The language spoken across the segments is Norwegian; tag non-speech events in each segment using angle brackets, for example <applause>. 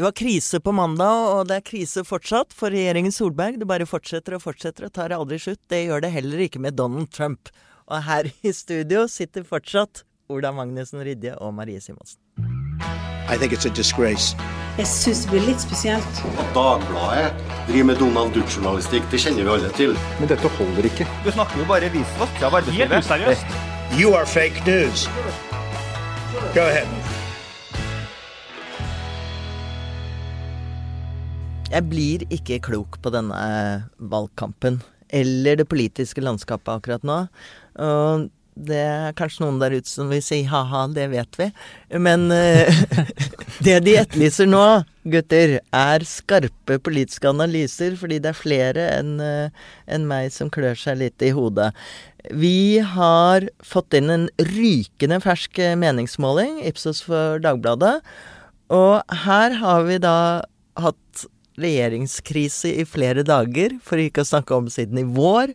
Det var krise på mandag, og det er krise fortsatt for regjeringen Solberg. Det bare fortsetter og fortsetter og tar aldri slutt. Det gjør det heller ikke med Donald Trump. Og her <laughs> i studio sitter fortsatt Ola Magnussen Rydje og Marie Simonsen. I think it's a disgrace. Jeg syns det blir litt spesielt. At Dagbladet driver med Donald Duck-journalistikk, det kjenner vi alle til. Men dette holder ikke. Du snakker jo bare visvask av arbeidslivet. Helt useriøst. You are fake news. Go ahead. Jeg blir ikke klok på denne eh, valgkampen. Eller det politiske landskapet akkurat nå. Og det er kanskje noen der ute som vil si ha-ha, det vet vi. Men eh, <laughs> det de etterlyser nå, gutter, er skarpe politiske analyser. Fordi det er flere enn en enn meg som klør seg litt i hodet. Vi har fått inn en rykende fersk meningsmåling, Ipsos for Dagbladet. Og her har vi da hatt regjeringskrise i flere dager, for ikke å snakke om siden i vår.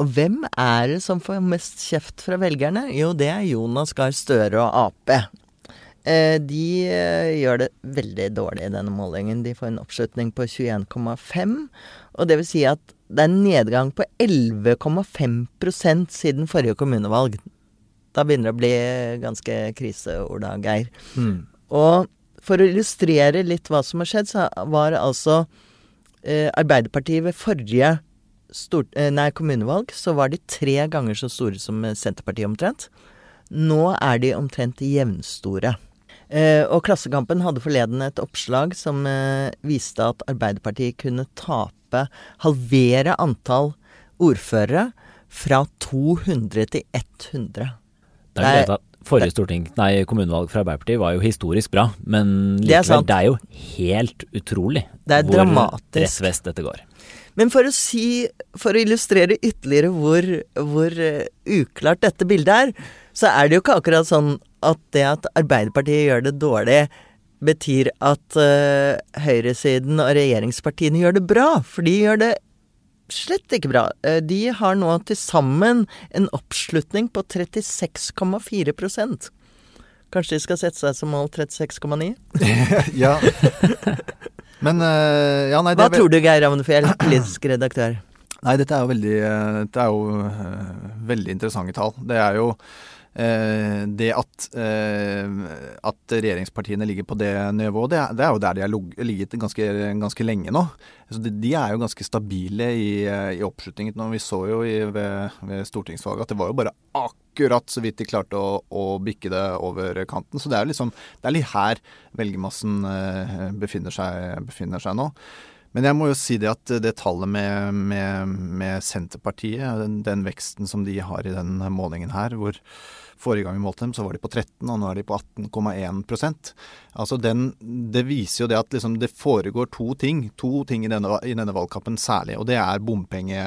Og hvem er det som får mest kjeft fra velgerne? Jo, det er Jonas Gahr Støre og Ap. Eh, de eh, gjør det veldig dårlig i denne målingen. De får en oppslutning på 21,5. Og det vil si at det er en nedgang på 11,5% siden forrige kommunevalg. Da begynner det å bli ganske krise, Ola Geir. Mm. Og for å illustrere litt hva som har skjedd, så var altså eh, Arbeiderpartiet ved forrige stort, eh, nei, kommunevalg så var de tre ganger så store som eh, Senterpartiet omtrent. Nå er de omtrent jevnstore. Eh, og Klassekampen hadde forleden et oppslag som eh, viste at Arbeiderpartiet kunne tape, halvere antall ordførere fra 200 til 100. Det er greit at Forrige storting, nei, kommunevalg fra Arbeiderpartiet var jo historisk bra, men Det er det er jo helt utrolig Det er hvor dramatisk. rett-vest dette går. Men for å si, for å illustrere ytterligere hvor, hvor eh, uklart dette bildet er, så er det jo ikke akkurat sånn at det at Arbeiderpartiet gjør det dårlig, betyr at uh, høyresiden og regjeringspartiene gjør det bra. For de gjør det slett ikke bra. Eh, de har nå til sammen en oppslutning på 36,4% Kanskje de skal sette seg som mål 36,9? <laughs> ja. Men eh, ja, nei, det Hva tror du, Geir Ravnefjell, politisk redaktør? Nei, dette er jo veldig, eh, er jo veldig interessante tall. Det er jo det at, eh, at regjeringspartiene ligger på det nivået, det er, det er jo der de har ligget ganske, ganske lenge nå. Så de, de er jo ganske stabile i, eh, i oppslutningen. Vi så jo i, ved, ved stortingsvalget at det var jo bare akkurat så vidt de klarte å, å bikke det over kanten. Så det er jo liksom, det er litt her velgermassen eh, befinner, seg, befinner seg nå. Men jeg må jo si det at det tallet med, med, med Senterpartiet, den, den veksten som de har i den målingen her, hvor forrige gang vi målte dem, så var de på 13, og nå er de på 18,1% Altså den, Det viser jo det at liksom det foregår to ting, to ting i denne, i denne valgkampen særlig. Og det er bompenge,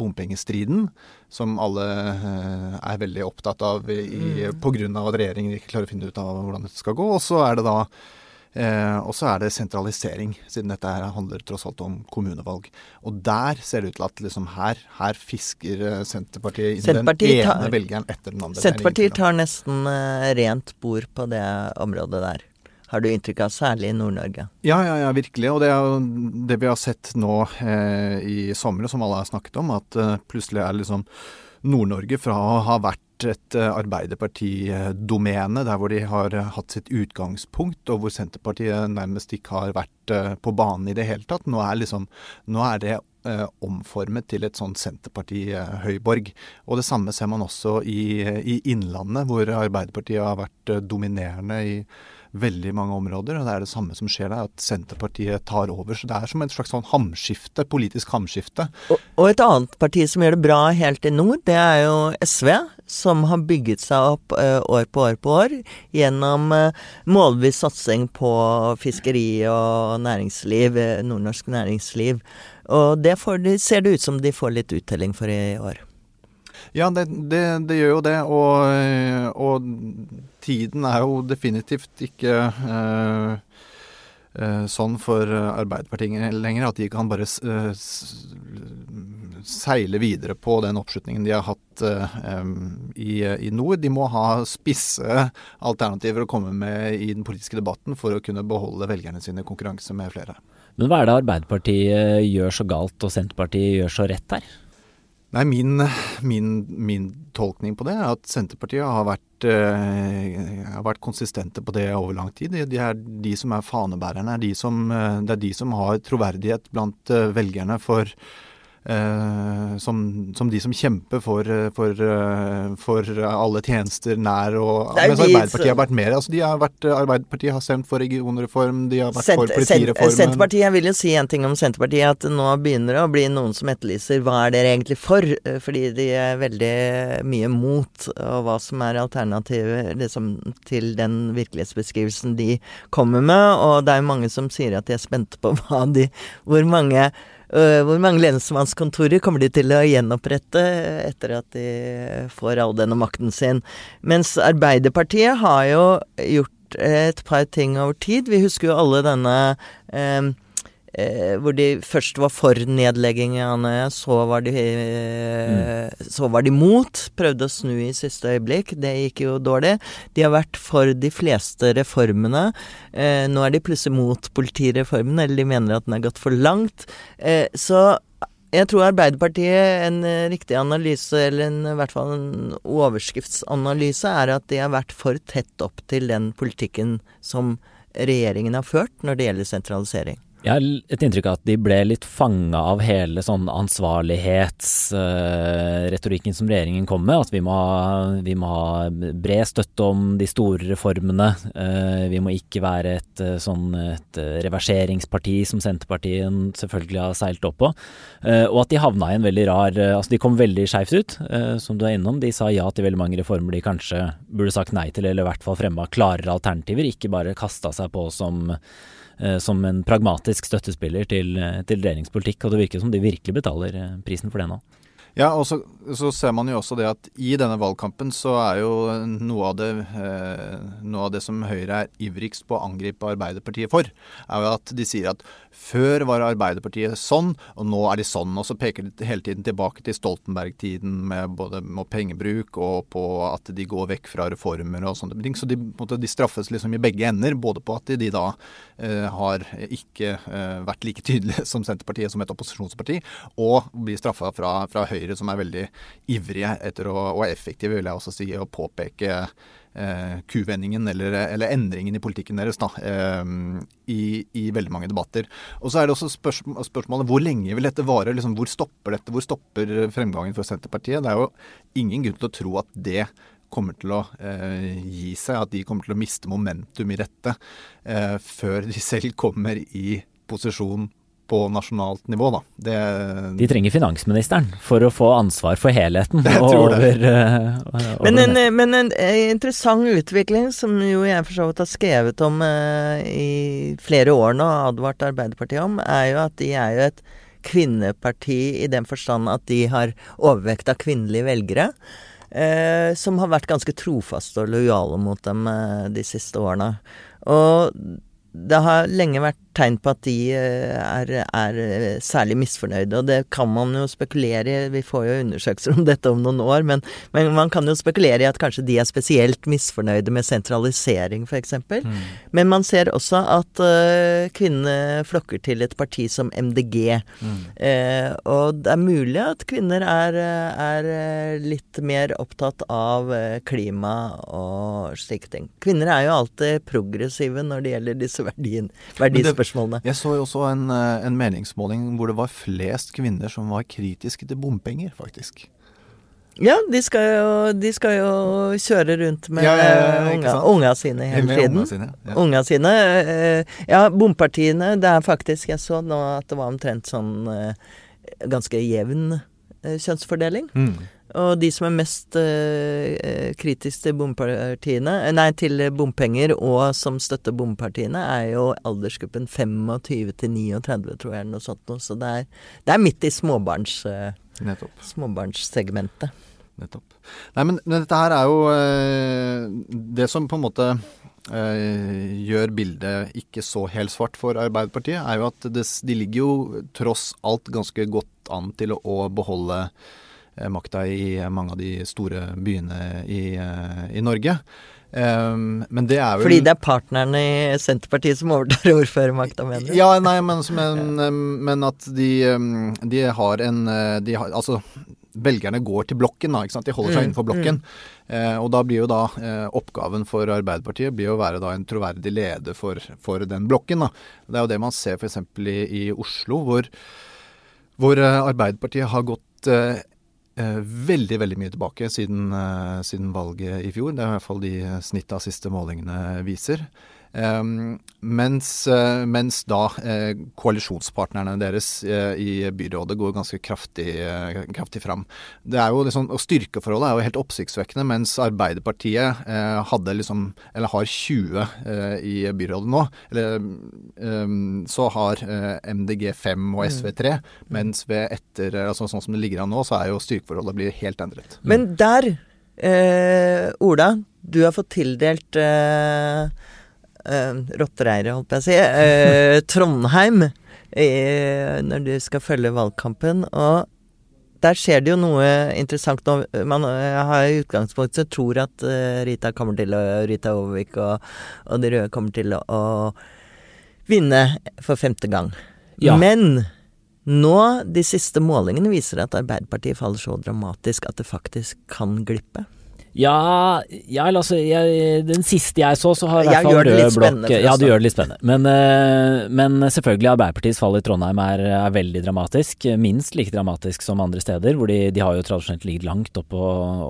bompengestriden, som alle eh, er veldig opptatt av i, på grunn av at regjeringen ikke klarer å finne ut av hvordan dette skal gå. Og så er det da Eh, og så er det sentralisering, siden dette her handler tross alt om kommunevalg. Og der ser det ut til at liksom her, her fisker eh, Senterpartiet inn Senterpartiet den ene tar- velgeren etter den andre. Er Senterpartiet tar nesten eh, rent bord på det området der. Har du inntrykk av, særlig i Nord-Norge. Ja, ja, ja, virkelig. Og det er jo det vi har sett nå eh, i sommer, som alle har snakket om, at eh, plutselig er liksom Nord-Norge fra å ha vært et eh, Arbeiderpartidomene, der hvor de har hatt sitt utgangspunkt, og hvor Senterpartiet nærmest ikke har vært eh, på banen i det hele tatt. Nå er, liksom, nå er det eh, omformet til et sånt Senterparti-høyborg. Og det samme ser man også i, i Innlandet, hvor Arbeiderpartiet har vært dominerende i veldig mange områder. Og det er det samme som skjer der, at Senterpartiet tar over. Så det er som et slags sånn hamskifte, politisk hamskifte. Og, og et annet parti som gjør det bra helt i nord, det er jo SV. Som har bygget seg opp eh, år på år på år gjennom målvis målbevisst satsing på fiskeri og næringsliv, eh, nordnorsk næringsliv. Og det de, ser det ut som de får litt uttelling for i år. Ja, det, det, det gjør jo det. Og, og tiden er jo definitivt ikke eh, eh, sånn for Arbeiderpartiet lenger at de kan bare eh, seile videre på den oppslutningen de har hatt i, i, nord. De må ha spisse alternativer å komme med i den politiske debatten for å kunne beholde velgerne sine i konkurranse med flere. Men hva er det Arbeiderpartiet gjør så galt og Senterpartiet gjør så rett her? Nei, min, min, min, tolkning på det er at Senterpartiet har vært, eh, har vært konsistente på det over lang tid. De, er de som er fanebærerne. Er de som, eh, det er de som har troverdighet blant eh, velgerne for som, som, de som kjemper for, for, eh, for, alle tjenester nær og Mens Arbeiderpartiet har vært mer. Altså de har vært, Arbeiderpartiet har stemt for regionreform, de har vært for politireformen. Senterpartiet, Jeg vil jo si en ting om Senterpartiet, at nå begynner det å bli noen som etterlyser hva er dere egentlig for? Eh, fordi de er veldig mye mot, og hva som er alternativet liksom, til den virkelighetsbeskrivelsen de kommer med. Og det er jo mange som sier at de er spente på hva de Hvor mange hvor mange lensmannskontorer kommer de til å gjenopprette etter at de får all denne makten sin? Mens Arbeiderpartiet har jo gjort et par ting over tid. Vi husker jo alle denne uh, Eh, hvor de først var for nedlegging av Andøya, så var de eh, mm. Så var de mot. Prøvde å snu i siste øyeblikk. Det gikk jo dårlig. De har vært for de fleste reformene. Eh, nå er de plutselig mot politireformen, eller de mener at den er gått for langt. Eh, så jeg tror Arbeiderpartiet, en riktig analyse, eller en, i hvert fall en overskriftsanalyse, er at de har vært for tett opp til den politikken som regjeringen har ført når det gjelder sentralisering. Jeg har et inntrykk av at de ble litt fanga av hele sånn ansvarlighetsretorikken uh, som regjeringen kom med. At vi må, vi må, ha, bred støtte om de store reformene. Uh, vi må ikke være et, uh, sånn, et reverseringsparti som Senterpartiet selvfølgelig har seilt opp på. og at de havna i en veldig rar Altså de kom veldig skeivt ut, som du er innom. De sa ja til veldig mange reformer de kanskje burde sagt nei til, eller i hvert fall fremma klarere alternativer. Ikke bare kasta seg på som Eh, som en pragmatisk støttespiller til, eh, til regjeringspolitikk. Og det virker som de virkelig betaler eh, prisen for det nå. Ja, og så, så, ser man jo også det at i denne valgkampen så er jo noe av det, eh, noe av det som Høyre er ivrigst på å angripe Arbeiderpartiet for, er jo at de sier at før var Arbeiderpartiet sånn, og nå er de sånn. Og så peker de hele tiden tilbake til Stoltenberg-tiden med både med pengebruk og på at de går vekk fra reformer og sånne ting. Så de, de straffes liksom i begge ender, både på at de, da eh, har ikke eh, vært like tydelige <laughs> som Senterpartiet som et opposisjonsparti, og blir straffa fra, fra Høyre som er veldig ivrige etter å, og effektive, vil jeg også si, å påpeke eh, kuvendingen eller, eller, endringen i politikken deres da, eh, i, i, veldig mange debatter. Og så er det også spørsmål, spørsmålet hvor lenge vil dette vare? Liksom, hvor stopper dette? Hvor stopper fremgangen for Senterpartiet? Det er jo ingen grunn til å tro at det kommer til å eh, gi seg, at de kommer til å miste momentum i dette eh, før de selv kommer i posisjon på nasjonalt nivå, da. Det, de trenger finansministeren for å få ansvar for helheten <laughs> over, uh, <laughs> over men, en, men, en, interessant utvikling, som jo jeg for så vidt har skrevet om uh, i flere år nå, og advart Arbeiderpartiet om, er jo at de er jo et kvinneparti i den forstand at de har overvekt av kvinnelige velgere. Uh, som har vært ganske trofaste og lojale mot dem de siste årene. Og det har lenge vært tegn på at de eh, er, er, eh, særlig misfornøyde, og det kan man jo spekulere i. Vi får jo undersøkelser om dette om noen år, men, men man kan jo spekulere i at kanskje de er spesielt misfornøyde med sentralisering, f.eks. Mm. Men man ser også at uh, kvinnene flokker til et parti som MDG. Mm. Uh, og det er mulig at kvinner er, er litt mer opptatt av klima og slike ting. Kvinner er jo alltid progressive når det gjelder disse verdien, verdispørsmålene spørsmålene. Jeg så jo også en, eh, en, meningsmåling hvor det var flest kvinner som var kritiske til bompenger, faktisk. Ja, de skal jo, de skal jo kjøre rundt med ja, ja, ja, unga, unga, sine hele tiden. Unga sine, ja. unga sine. Eh, ja, bompartiene Det er faktisk Jeg så nå at det var omtrent sånn eh, ganske jevn kjønnsfordeling. Mm. Og de som er mest uh, kritiske til bompartiene, eh, nei, til bompenger og som støtter bompartiene, er jo aldersgruppen 25 til 39, tror jeg, noe sånt noe. Så det er, det er, midt i småbarns, uh, småbarnssegmentet. Nettopp. Nei, men, men, dette her er jo uh, det som på en måte gjør bildet ikke så helt svart for Arbeiderpartiet, er jo at det, de ligger jo tross alt ganske godt an til å, å beholde eh, makta i mange av de store byene i, eh, i Norge. Um, men det er vel Fordi det er partnerne i Senterpartiet som overtar <laughs> ordførermakta, mener du? Ja, nei, men, men, men at de, de, har en de har, Altså, velgerne går til blokken, da. ikke sant? De holder seg mm, innenfor blokken. Mm. Eh, og da blir jo da eh, oppgaven for Arbeiderpartiet blir å være da en troverdig leder for, for den blokken. da. Det er jo det man ser f.eks. I, i Oslo, hvor, hvor eh, Arbeiderpartiet har gått eh, Eh, veldig veldig mye tilbake siden, eh, siden, valget i fjor. Det er i hvert fall de snittet av siste målingene viser. Um, mens, uh, mens, da uh, koalisjonspartnerne deres uh, i byrådet går ganske kraftig, kraftig fram. Det er jo liksom, og Styrkeforholdet er jo helt oppsiktsvekkende. Mens Arbeiderpartiet hadde liksom, eller har 20 i byrådet nå, eller, um, så har MDG 5 og SV 3. Mm. Mens ved etter, altså sånn som det ligger an nå, så er jo styrkeforholdet blir helt endret. Men der, Ola, du har fått tildelt uh, Rottereiret, holdt jeg å si, uh, Trondheim, uh, når du skal følge valgkampen. Og der skjer det jo noe interessant nå. Man har i utgangspunktet tror at Rita kommer til å Rita Overvik og, og, de røde kommer til å, å vinne for femte gang. Ja. Men nå, de siste målingene viser at Arbeiderpartiet faller så dramatisk at det faktisk kan glippe. Ja, ja altså jeg, Den siste jeg så, så har i hvert fall rød blokk Ja, du gjør det litt spennende. Men, uh, men selvfølgelig, Arbeiderpartiets fall i Trondheim er, er, veldig dramatisk. Minst like dramatisk som andre steder, hvor de, de har jo tradisjonelt ligget langt opp på,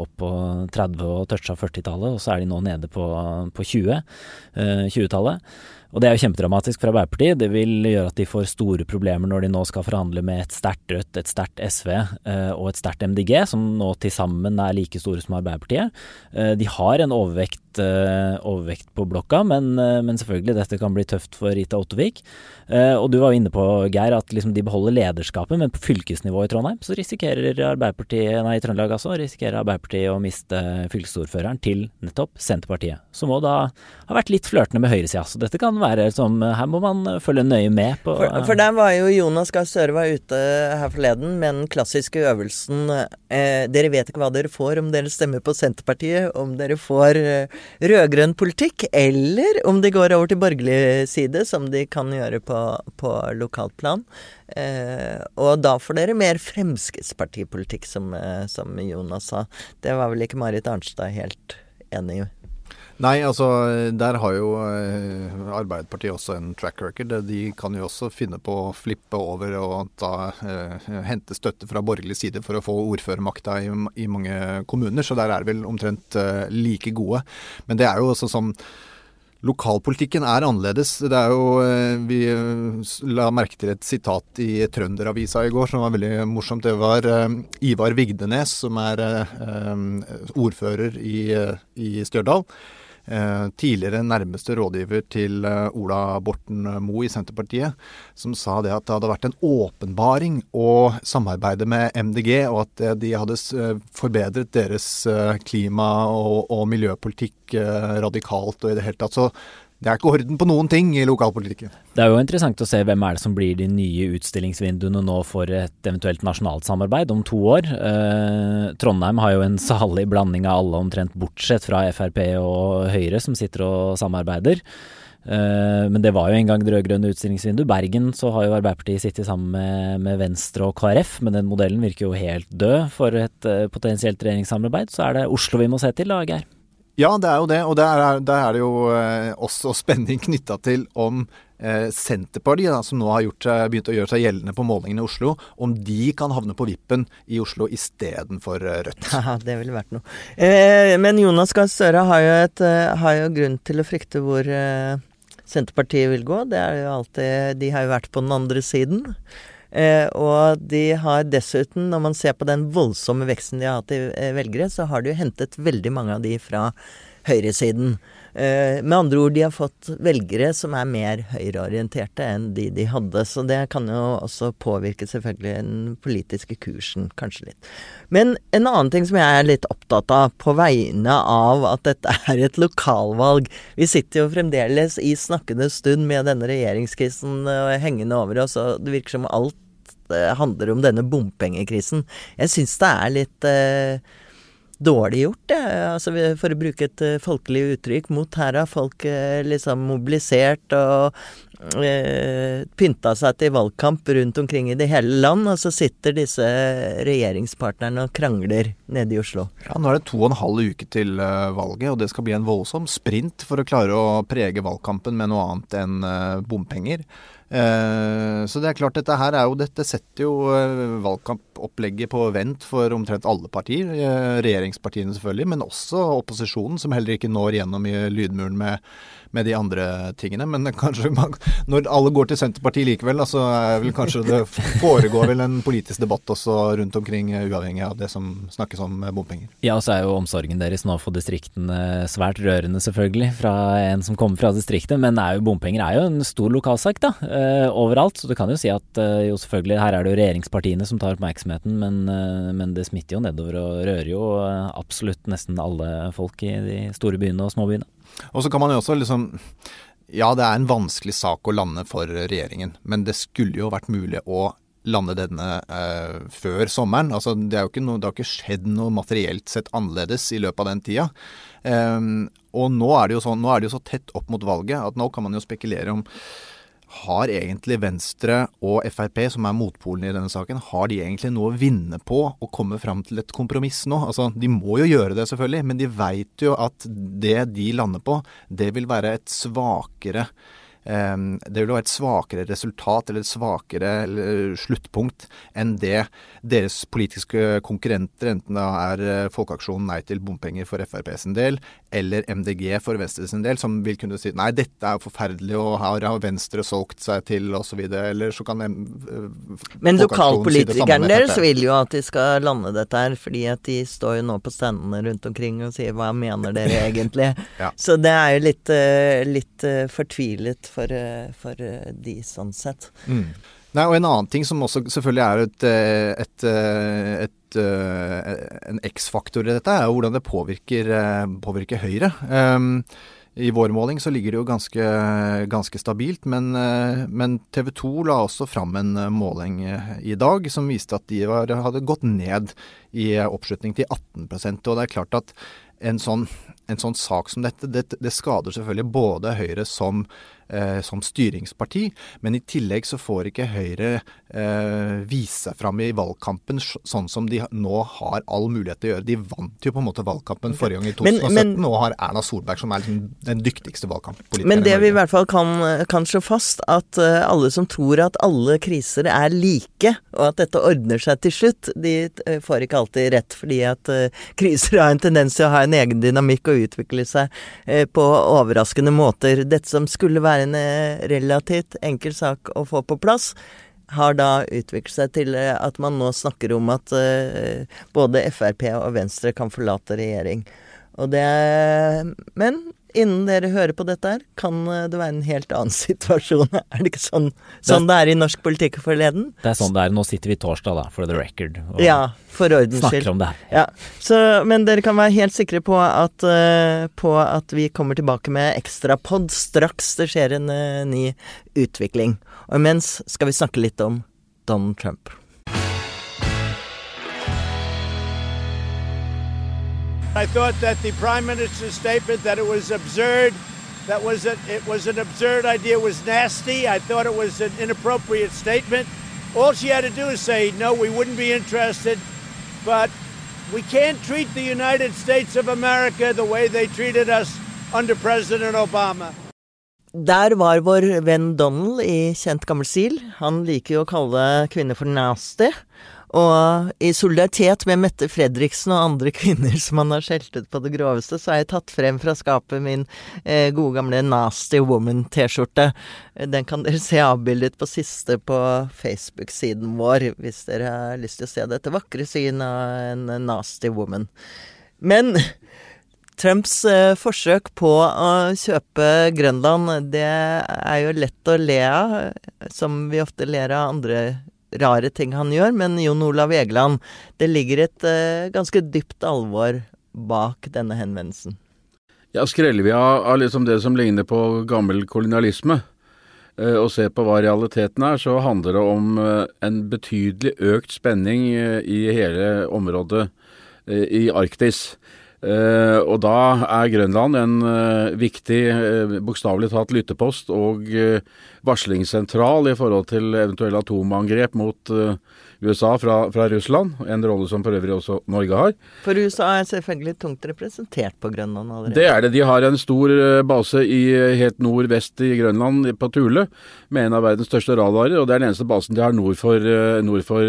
opp på 30- og toucha 40-tallet, og så er de nå nede på, på 20, uh, 20-tallet. Og det er jo kjempedramatisk for Arbeiderpartiet. Det vil gjøre at de får store problemer når de nå skal forhandle med et sterkt Rødt, et sterkt SV eh, og et sterkt MDG, som nå til sammen er like store som Arbeiderpartiet. Eh, de har en overvekt uh, overvekt på blokka, men, men, selvfølgelig, dette kan bli tøft for Rita Ottervik. Og du var jo inne på, Geir, at liksom de beholder lederskapet, men på fylkesnivå i Trondheim så risikerer Arbeiderpartiet, nei, i Trøndelag altså, risikerer Arbeiderpartiet å miste fylkesordføreren til nettopp Senterpartiet. Som òg da har vært litt flørtende med høyresida. Så dette kan være som Her må man følge nøye med på For, for der var jo Jonas Gahr Støre var ute her forleden med den klassiske øvelsen eh, Dere vet ikke hva dere får om dere stemmer på Senterpartiet, om dere får eh, rød-grønn politikk, eller om de går over til borgerlig side, som de kan gjøre på, på lokalt plan. Eh, og da får dere mer Fremskrittspartipolitikk, som, eh, som Jonas sa. Det var vel ikke Marit Arnstad helt enig i? Nei, altså der har jo eh, Arbeiderpartiet også en track record. De kan jo også finne på å flippe over og ta, eh, hente støtte fra borgerlig side for å få ordførermakta i, i, mange kommuner. Så der er det vel omtrent eh, like gode. Men det er jo også sånn Lokalpolitikken er annerledes. Det er jo, eh, Vi eh, la merke til et sitat i Trønderavisa i går som var veldig morsomt. Det var Ivar Vigdenes, som er ordfører i, i Stjørdal. Eh, tidligere nærmeste rådgiver til eh, Ola Borten Moe i Senterpartiet, som sa det at det hadde vært en åpenbaring å samarbeide med MDG, og at eh, de hadde forbedret deres klima- og, og miljøpolitikk radikalt og i det hele tatt. Så det er ikke orden på noen ting i lokalpolitikken. Det er jo interessant å se hvem er det som blir de nye utstillingsvinduene nå for et eventuelt nasjonalt samarbeid om to år. Eh, Trondheim har jo en salig blanding av alle omtrent, bortsett fra Frp og Høyre, som sitter og samarbeider. Eh, men det var jo en gang det rød-grønne utstillingsvinduet. Bergen så har jo Arbeiderpartiet sittet sammen med, med, Venstre og KrF, men den modellen virker jo helt død for et eh, potensielt regjeringssamarbeid. Så er det Oslo vi må se til, da, Geir. Ja, det er jo det. Og der er, der er det jo eh, også spenning knytta til om eh, Senterpartiet, da, som nå har gjort, begynt å gjøre seg gjeldende på målingene i Oslo, om de kan havne på vippen i Oslo istedenfor eh, Rødt. <laughs> Ja, det ville vært noe. Eh, men Jonas Gahr Støre har, eh, har, jo grunn til å frykte hvor eh, Senterpartiet vil gå. Det er jo alltid De har jo vært på den andre siden. Eh, og de har dessuten, når man ser på den voldsomme veksten de har hatt i eh, velgere, så har de jo hentet veldig mange av de fra høyresiden. Eh, med andre ord, de har fått velgere som er mer høyreorienterte enn de de hadde. Så det kan jo også påvirke selvfølgelig den politiske kursen, kanskje litt. Men en annen ting som jeg er litt opptatt av, på vegne av at dette <laughs> er et lokalvalg Vi sitter jo fremdeles i snakkende stund med denne regjeringskrisen hengende over oss, og det virker som alt handler om denne bompengekrisen. Jeg syns det er litt eh, dårlig gjort, det. Altså, for å bruke et uh, folkelig uttrykk. Mot her har folk uh, liksom mobilisert og eh, pynta seg til valgkamp rundt omkring i det hele land, og så sitter disse regjeringspartnerne og krangler nede i Oslo. Ja, Nå er det to og en halv uke til valget, og det skal bli en voldsom sprint for å klare å prege valgkampen med noe annet enn bompenger. Eh, så det er klart, dette her er jo Dette setter jo eh, valgkampopplegget på vent for omtrent alle partier. Eh, regjeringspartiene selvfølgelig, men også opposisjonen, som heller ikke når gjennom i lydmuren med med de andre tingene. Men kanskje man, når alle går til Senterpartiet likevel, så er vel kanskje det foregår vel en politisk debatt også rundt omkring, uavhengig av det som snakkes om bompenger. Ja, og så er jo omsorgen deres nå for distriktene svært rørende, selvfølgelig, fra en som kommer fra distriktet. Men er jo, bompenger er jo en stor lokalsak, da, uh, overalt. Så du kan jo si at uh, jo selvfølgelig, her er det jo regjeringspartiene som tar oppmerksomheten, men, uh, men det smitter jo nedover og rører jo absolutt nesten alle folk i de store byene og småbyene. Og så kan man jo også liksom Ja, det er en vanskelig sak å lande for regjeringen, men det skulle jo vært mulig å lande denne eh, før sommeren. Altså, det, noe, det, har ikke skjedd noe materielt sett annerledes i løpet av den tida. Um, og nå er, det jo sånn, nå er det jo så tett opp mot valget at nå kan man jo spekulere om har egentlig Venstre og Frp, som er motpolene i denne saken, har de egentlig noe å vinne på å komme fram til et kompromiss nå? Altså, De må jo gjøre det, selvfølgelig, men de veit jo at det de lander på, det vil være et svakere det vil være et svakere resultat eller et svakere sluttpunkt enn det deres politiske konkurrenter, enten det er eh, Folkeaksjonen Nei til bompenger for Frp sin del, eller MDG for Venstre sin del, som vil kunne si nei, dette er forferdelig, og her har Venstre solgt seg til osv. Eller så kan de, Men lokalpolitikerne deres vil jo at de skal lande dette her, fordi at de står jo nå på standene rundt omkring og sier hva mener dere <laughs> egentlig? ja. Så det er jo litt, eh, litt eh, fortvilet for, eh, for eh, de, sånn sett. Mm. Nei, og En annen ting som også selvfølgelig er et, eh, et, et, en X-faktor i dette, er hvordan det påvirker, påvirker Høyre. Um, i vår måling så ligger det jo ganske, ganske stabilt, men, men TV 2 la også fram en måling i dag som viste at de var, hadde gått ned i oppslutning til 18% Og det er klart at en sånn, en sånn sak som dette, det, det skader selvfølgelig både Høyre som eh, som styringsparti, men i tillegg så får ikke Høyre eh, vise seg fram i valgkampen sånn som de nå har all mulighet til å gjøre. De vant jo på en måte valgkampen forrige gang i 2017. Men, men, nå har Erna Solberg som er liksom den dyktigste valgkamppolitikeren Men det vi i hvert fall kan, kan slå fast, at uh, alle som tror at alle kriser er like, og at dette ordner seg til slutt, de uh, får ikke alltid rett, fordi at uh, kriser har en tendens til å ha en egen dynamikk og utvikle seg på overraskende måter. Dette som skulle være er en eh, relativt enkel sak å få på plass, har da utviklet seg til eh, at man nå snakker om at uh, både Frp og Venstre kan forlate regjering. Og det Men innen dere hører på dette her, kan det være en helt annen <laughs> situasjon. Er det ikke sånn, sånn det, er, i norsk politikk forleden? Det er sånn det er. Nå sitter vi torsdag, da, for the record. Og ja, for ordens skyld. Snakker om det her. Ja. Så, men dere kan være helt sikre på at, uh, på at vi kommer tilbake med ekstrapod straks det skjer en uh, ny utvikling. Og imens skal vi snakke litt om Donald Trump. I thought that the Prime Minister's statement that it was absurd, that was a, it was an absurd idea, was nasty. I thought it was an inappropriate statement. All she had to do is say, no, we wouldn't be interested, but we can't treat the United States of America the way they treated us under President Obama. Der var vår venn Donald i Kjent gammel stil. Han liker jo å kalle kvinner for nasty. Og i solidaritet med Mette Fredriksen og andre <laughs> kvinner som han har skjelt ut på det groveste, så har jeg tatt frem fra skapet min eh, gode gamle Nasty Woman-T-skjorte. Den kan dere se avbildet på siste på Facebook-siden vår, hvis dere har lyst til å se dette vakre syn av en Nasty Woman. Men Trumps eh, forsøk på å kjøpe Grønland, det er jo lett å le av, som vi ofte ler av andre rare ting han gjør, men Jon Olav Egeland, det ligger et uh, ganske dypt alvor bak denne henvendelsen. Ja, skreller vi av, liksom det som ligner på gammel kolonialisme, og ser på hva realiteten er, så handler det om en betydelig økt spenning i hele området i Arktis. Uh, og da er Grønland en uh, viktig, uh, bokstavelig talt lyttepost og varslingssentral i forhold til eventuelle atomangrep mot USA fra, fra, Russland, en rolle som for øvrig også Norge har. For USA er selvfølgelig tungt representert på Grønland allerede? Det er det. De har en stor eh, base i, eh, helt nordvest i Grønland, på Thule, med en av verdens største radarer. Og det er den eneste basen de har nord for, eh, nord for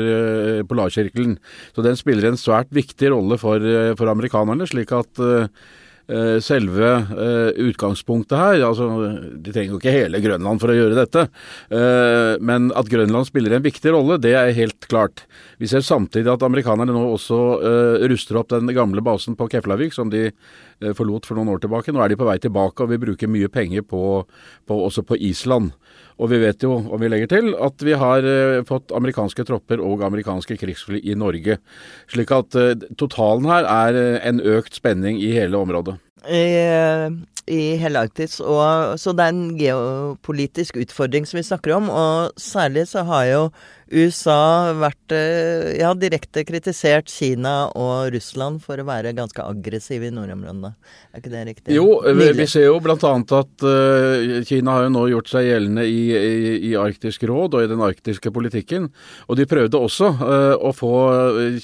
Polarsirkelen. Så den spiller en svært viktig rolle for, for amerikanerne, slik at selve uh, utgangspunktet her. altså De trenger jo ikke hele Grønland for å gjøre dette. Uh, men at Grønland spiller en viktig rolle, det er helt klart. Vi ser samtidig at amerikanerne nå også ruster opp den gamle basen på Keflavik, som de forlot for noen år tilbake. Nå er de på vei tilbake, og vi bruker mye penger på, på, også på Island. Og vi vet jo, om vi legger til, at vi har fått amerikanske tropper og amerikanske krigsfly i Norge. Slik at totalen her er en økt spenning i hele området i, i hele Arktis. Og, så det er en geopolitisk utfordring som vi snakker om. Og særlig så har jo USA vært eh, ja, direkte kritisert Kina og Russland for å være ganske aggressive i nordområdene. Er ikke det riktig? Jo, vi, vi ser jo bl.a. at uh, Kina har jo nå gjort seg gjeldende i, i, i, Arktisk råd og i den arktiske politikken. Og de prøvde også uh, å få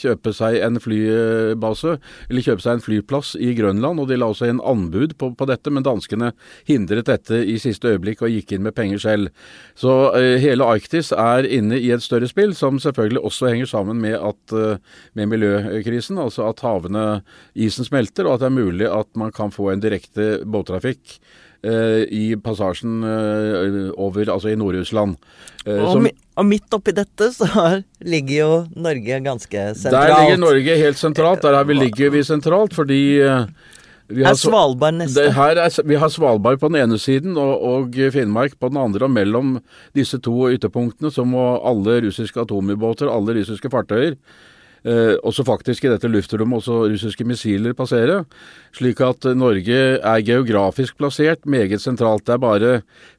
kjøpe seg en flybase, eller kjøpe seg en flyplass i Grønland. Og de la også inn anbud på, på dette, men danskene hindret dette i siste øyeblikk og gikk inn med penger selv. Så uh, hele Arktis er inne i et større spill, som selvfølgelig også henger sammen med, at, eh, med miljøkrisen. Altså at havene, isen smelter, og at det er mulig at man kan få en direkte båttrafikk eh, i passasjen eh, over, altså i Nord-Russland. Eh, og, og, midt oppi dette så ligger jo Norge ganske sentralt. Der ligger Norge helt sentralt. Der vi, ligger vi sentralt fordi eh, er Svalbard neste? Er, vi har Svalbard på den ene siden og, og, Finnmark på den andre. Og mellom disse to ytterpunktene så må alle russiske atomubåter, alle russiske fartøyer, eh, også faktisk i dette luftrommet også russiske missiler passere. Slik at Norge er geografisk plassert meget sentralt. Det er bare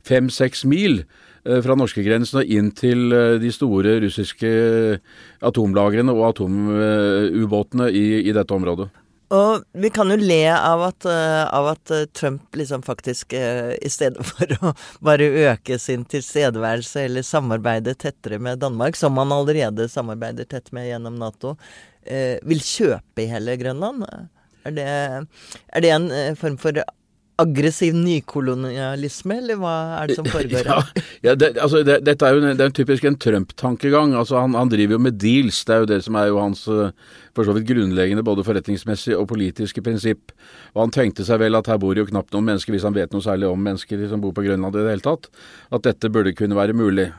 fem-seks mil eh, fra norskegrensen og inn til eh, de store russiske atomlagrene og atomubåtene i, i dette området. Og vi kan jo le av at, uh, av at uh, Trump liksom faktisk, uh, i stedet for å bare øke sin tilstedeværelse eller samarbeide tettere med Danmark, som han allerede samarbeider tett med gjennom Nato, vil kjøpe i hele Grønland. Er det, er det en form for aggressiv nykolonialisme, eller hva er det som <laughs> foregår her? Ja, ja det, altså det, dette er jo det er typisk en Trump-tankegang. Altså han, han, driver jo med deals. Det er jo det som er jo hans eh, for så vidt grunnleggende både forretningsmessig og politiske prinsipp. Og han tenkte seg vel at her bor jo knapt noen mennesker, hvis han vet noe særlig om mennesker som bor på Grønland i det hele tatt, at dette burde kunne være mulig.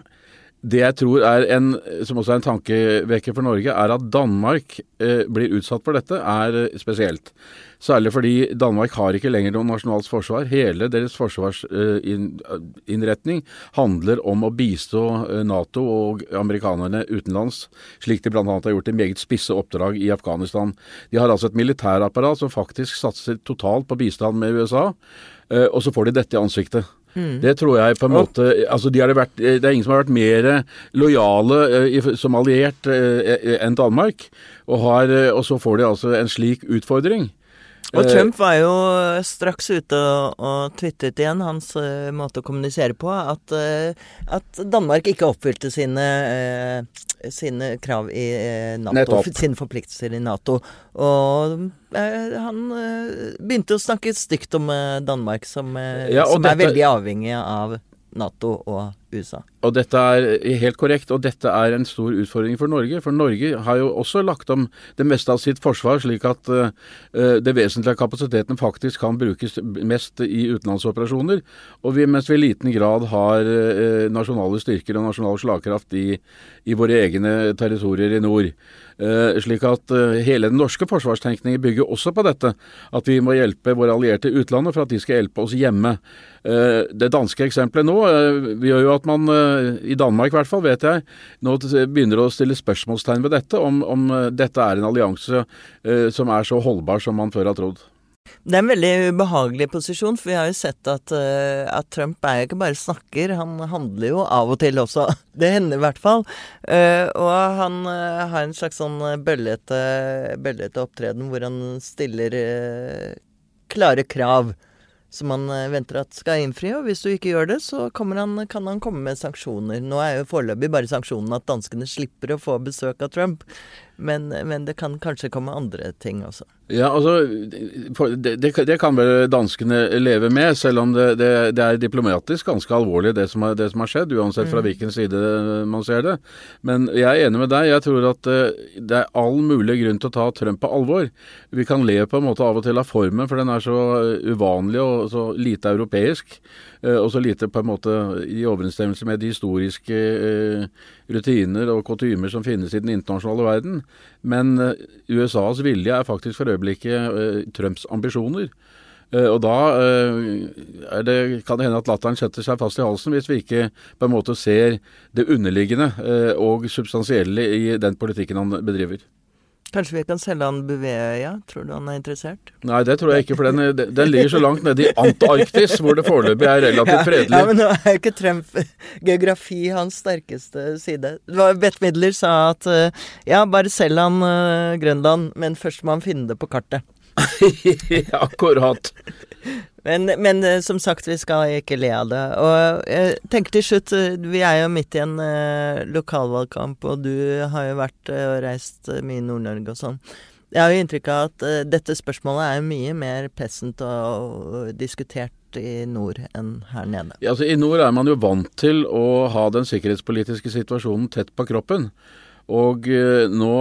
Det jeg tror er en, som også er en tankevekker for Norge, er at Danmark eh, blir utsatt for dette, er spesielt. Særlig fordi Danmark har ikke lenger noe nasjonalt forsvar. Hele deres forsvarsinnretning handler om å bistå eh, Nato og amerikanerne utenlands, slik de bl.a. har gjort i meget spisse oppdrag i Afghanistan. De har altså et militærapparat som faktisk satser totalt på bistand med USA, eh, og så får de dette i ansiktet. Mm. Det tror jeg på en måte altså de vært, Det er ingen som har vært mer lojale eh, som alliert enn Danmark. Og, har, og så får de altså en slik utfordring. Og eh, Trump var jo straks ute og, twittet igjen hans uh, måte å kommunisere på, at, at Danmark ikke oppfylte sine, sine krav i Nato, Nettopp. sine forpliktelser i Nato. Og han begynte å snakke stygt om Danmark, som, ja, som dette, er veldig avhengig av Nato og USA. Og dette er helt korrekt, og dette er en stor utfordring for Norge. For Norge har jo også lagt om det meste av sitt forsvar, slik at uh, det vesentlige av kapasiteten faktisk kan brukes mest i utenlandsoperasjoner. Og vi, mens vi i liten grad har uh, nasjonale styrker og nasjonal slagkraft i, i våre egne territorier i nord. Uh, slik at hele den norske forsvarstenkningen bygger også på dette. At vi må hjelpe våre allierte i utlandet for at de skal hjelpe oss hjemme. det danske eksempelet nå vi gjør jo at man, eh, i Danmark i hvert fall, vet jeg, nå begynner å stille spørsmålstegn ved dette, om, om eh, dette er en allianse eh, som er så holdbar som man før har trodd. Det er en veldig ubehagelig posisjon, for vi har jo sett at, uh, at, Trump er jo ikke bare snakker, han handler jo av og til også. <laughs> Det hender i hvert fall. Og han har en slags sånn bøllete, bøllete opptreden hvor han stiller klare krav som han venter at skal innfri. Og hvis du ikke gjør det, så han, kan han komme med sanksjoner. Nå er jo foreløpig bare sanksjonen at danskene slipper å få besøk av Trump. Men, men det kan kanskje komme andre ting også. Ja, altså, det, det, det, kan vel danskene leve med, selv om det, det er diplomatisk ganske alvorlig det som, er, det som har skjedd, uansett fra mm. hvilken side man ser det. Men jeg er enig med deg. Jeg tror at eh, det er all mulig grunn til å ta Trump på alvor. Vi kan le på en måte av og til av formen, for den er så uvanlig og så lite europeisk. Eh, og så lite på en måte i overensstemmelse med de historiske eh, rutiner og kutymer som finnes i den internasjonale verden. Men eh, USAs vilje er faktisk for øyeblikket Trumps ambisjoner. Og da det, kan det hende at latteren setter seg fast i halsen hvis vi ikke på en måte ser det underliggende og substansielle i den politikken han bedriver. Kanskje vi kan selge han Bouvetøya? Tror du han er interessert? Nei, det tror jeg ikke, for den, den ligger så langt nede i Antarktis, hvor det foreløpig er relativt fredelig. Ja, men nå er jo ikke Trump geografi hans sterkeste side. Bette Midler sa at eh, ja, bare selg han uh, Grønland, men først må han finne det på kartet. <laughs> Akkurat. Men, men, eh, som sagt, vi skal ikke le av det. Og jeg tenker til slutt, eh, vi er jo midt i en eh, lokalvalgkamp, og du har jo vært og reist mye i Nord-Norge og sånn. Jeg har jo inntrykk av at eh, dette spørsmålet er mye mer pessent og, og, diskutert i nord enn her nede. Ja, altså I nord er man jo vant til å ha den sikkerhetspolitiske situasjonen tett på kroppen. Og eh, nå,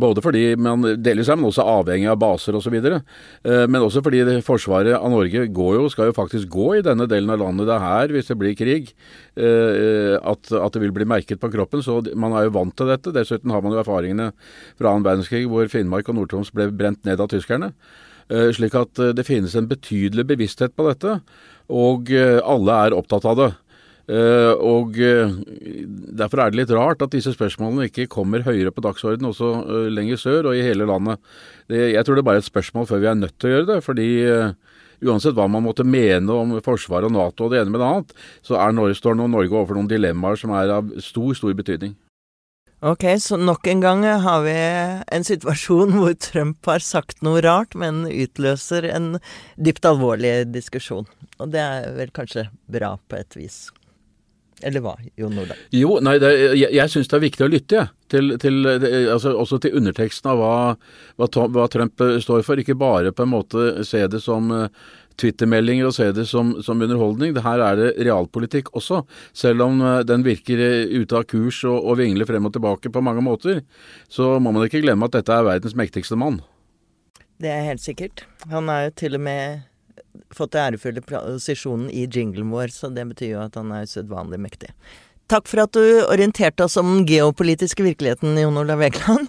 både fordi man delvis er man også avhengig av baser osv., eh, men også fordi forsvaret av Norge går jo, skal jo faktisk gå i denne delen av landet. Det er her, hvis det blir krig, eh, at, at det vil bli merket på kroppen. Så man er jo vant til dette. Dessuten har man jo erfaringene fra annen verdenskrig hvor Finnmark og Nord-Troms ble brent ned av tyskerne. Slik at det finnes en betydelig bevissthet på dette, og alle er opptatt av det. Uh, og uh, Derfor er det litt rart at disse spørsmålene ikke kommer høyere på dagsordenen også uh, lenger sør og i hele landet. Det, jeg tror det er bare et spørsmål før vi er nødt til å gjøre det. fordi uansett hva man måtte mene om Forsvaret og Nato og det ene med det annet, så er Norge, står nå Norge overfor noen dilemmaer som er av stor, stor betydning. Ok, så nok en gang har vi en situasjon hvor Trump har sagt noe rart, men utløser en dypt alvorlig diskusjon. Og det er vel kanskje bra på et vis. Eller hva, Jon Nordahl? Jo, nei, det, jeg, jeg syns det er viktig å lytte, jeg. Til, til, altså, også til underteksten av hva, hva, hva, Trump eh, står for. Ikke bare på en måte se det som uh, Twitter-meldinger og se det som, som, underholdning. Det her er det realpolitikk også. Selv om uh, den virker ute av kurs og, og vingler frem og tilbake på mange måter, så må man ikke glemme at dette er verdens mektigste mann. Det er helt sikkert. Han er jo til og med fått den ærefulle posisjonen i jinglen vår, så det betyr jo at han er usedvanlig mektig. Takk for at du orienterte oss om den geopolitiske virkeligheten, Jon Olav Egeland.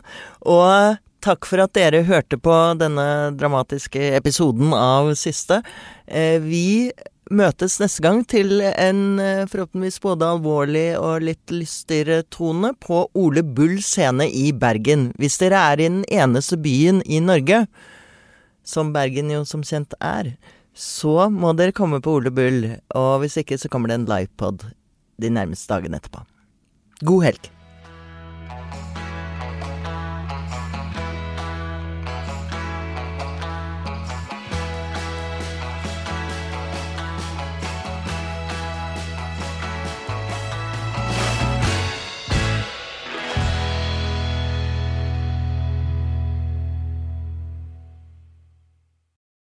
Og takk for at dere hørte på denne dramatiske episoden av Siste. Eh, vi møtes neste gang til en eh, forhåpentligvis både alvorlig og litt lystigere tone på Ole Bull scene i Bergen. Hvis dere er i den eneste byen i Norge, som Bergen jo som kjent er, så må dere komme på Ole Bull, og hvis ikke så kommer det en livepod de nærmeste dagene etterpå. God helg.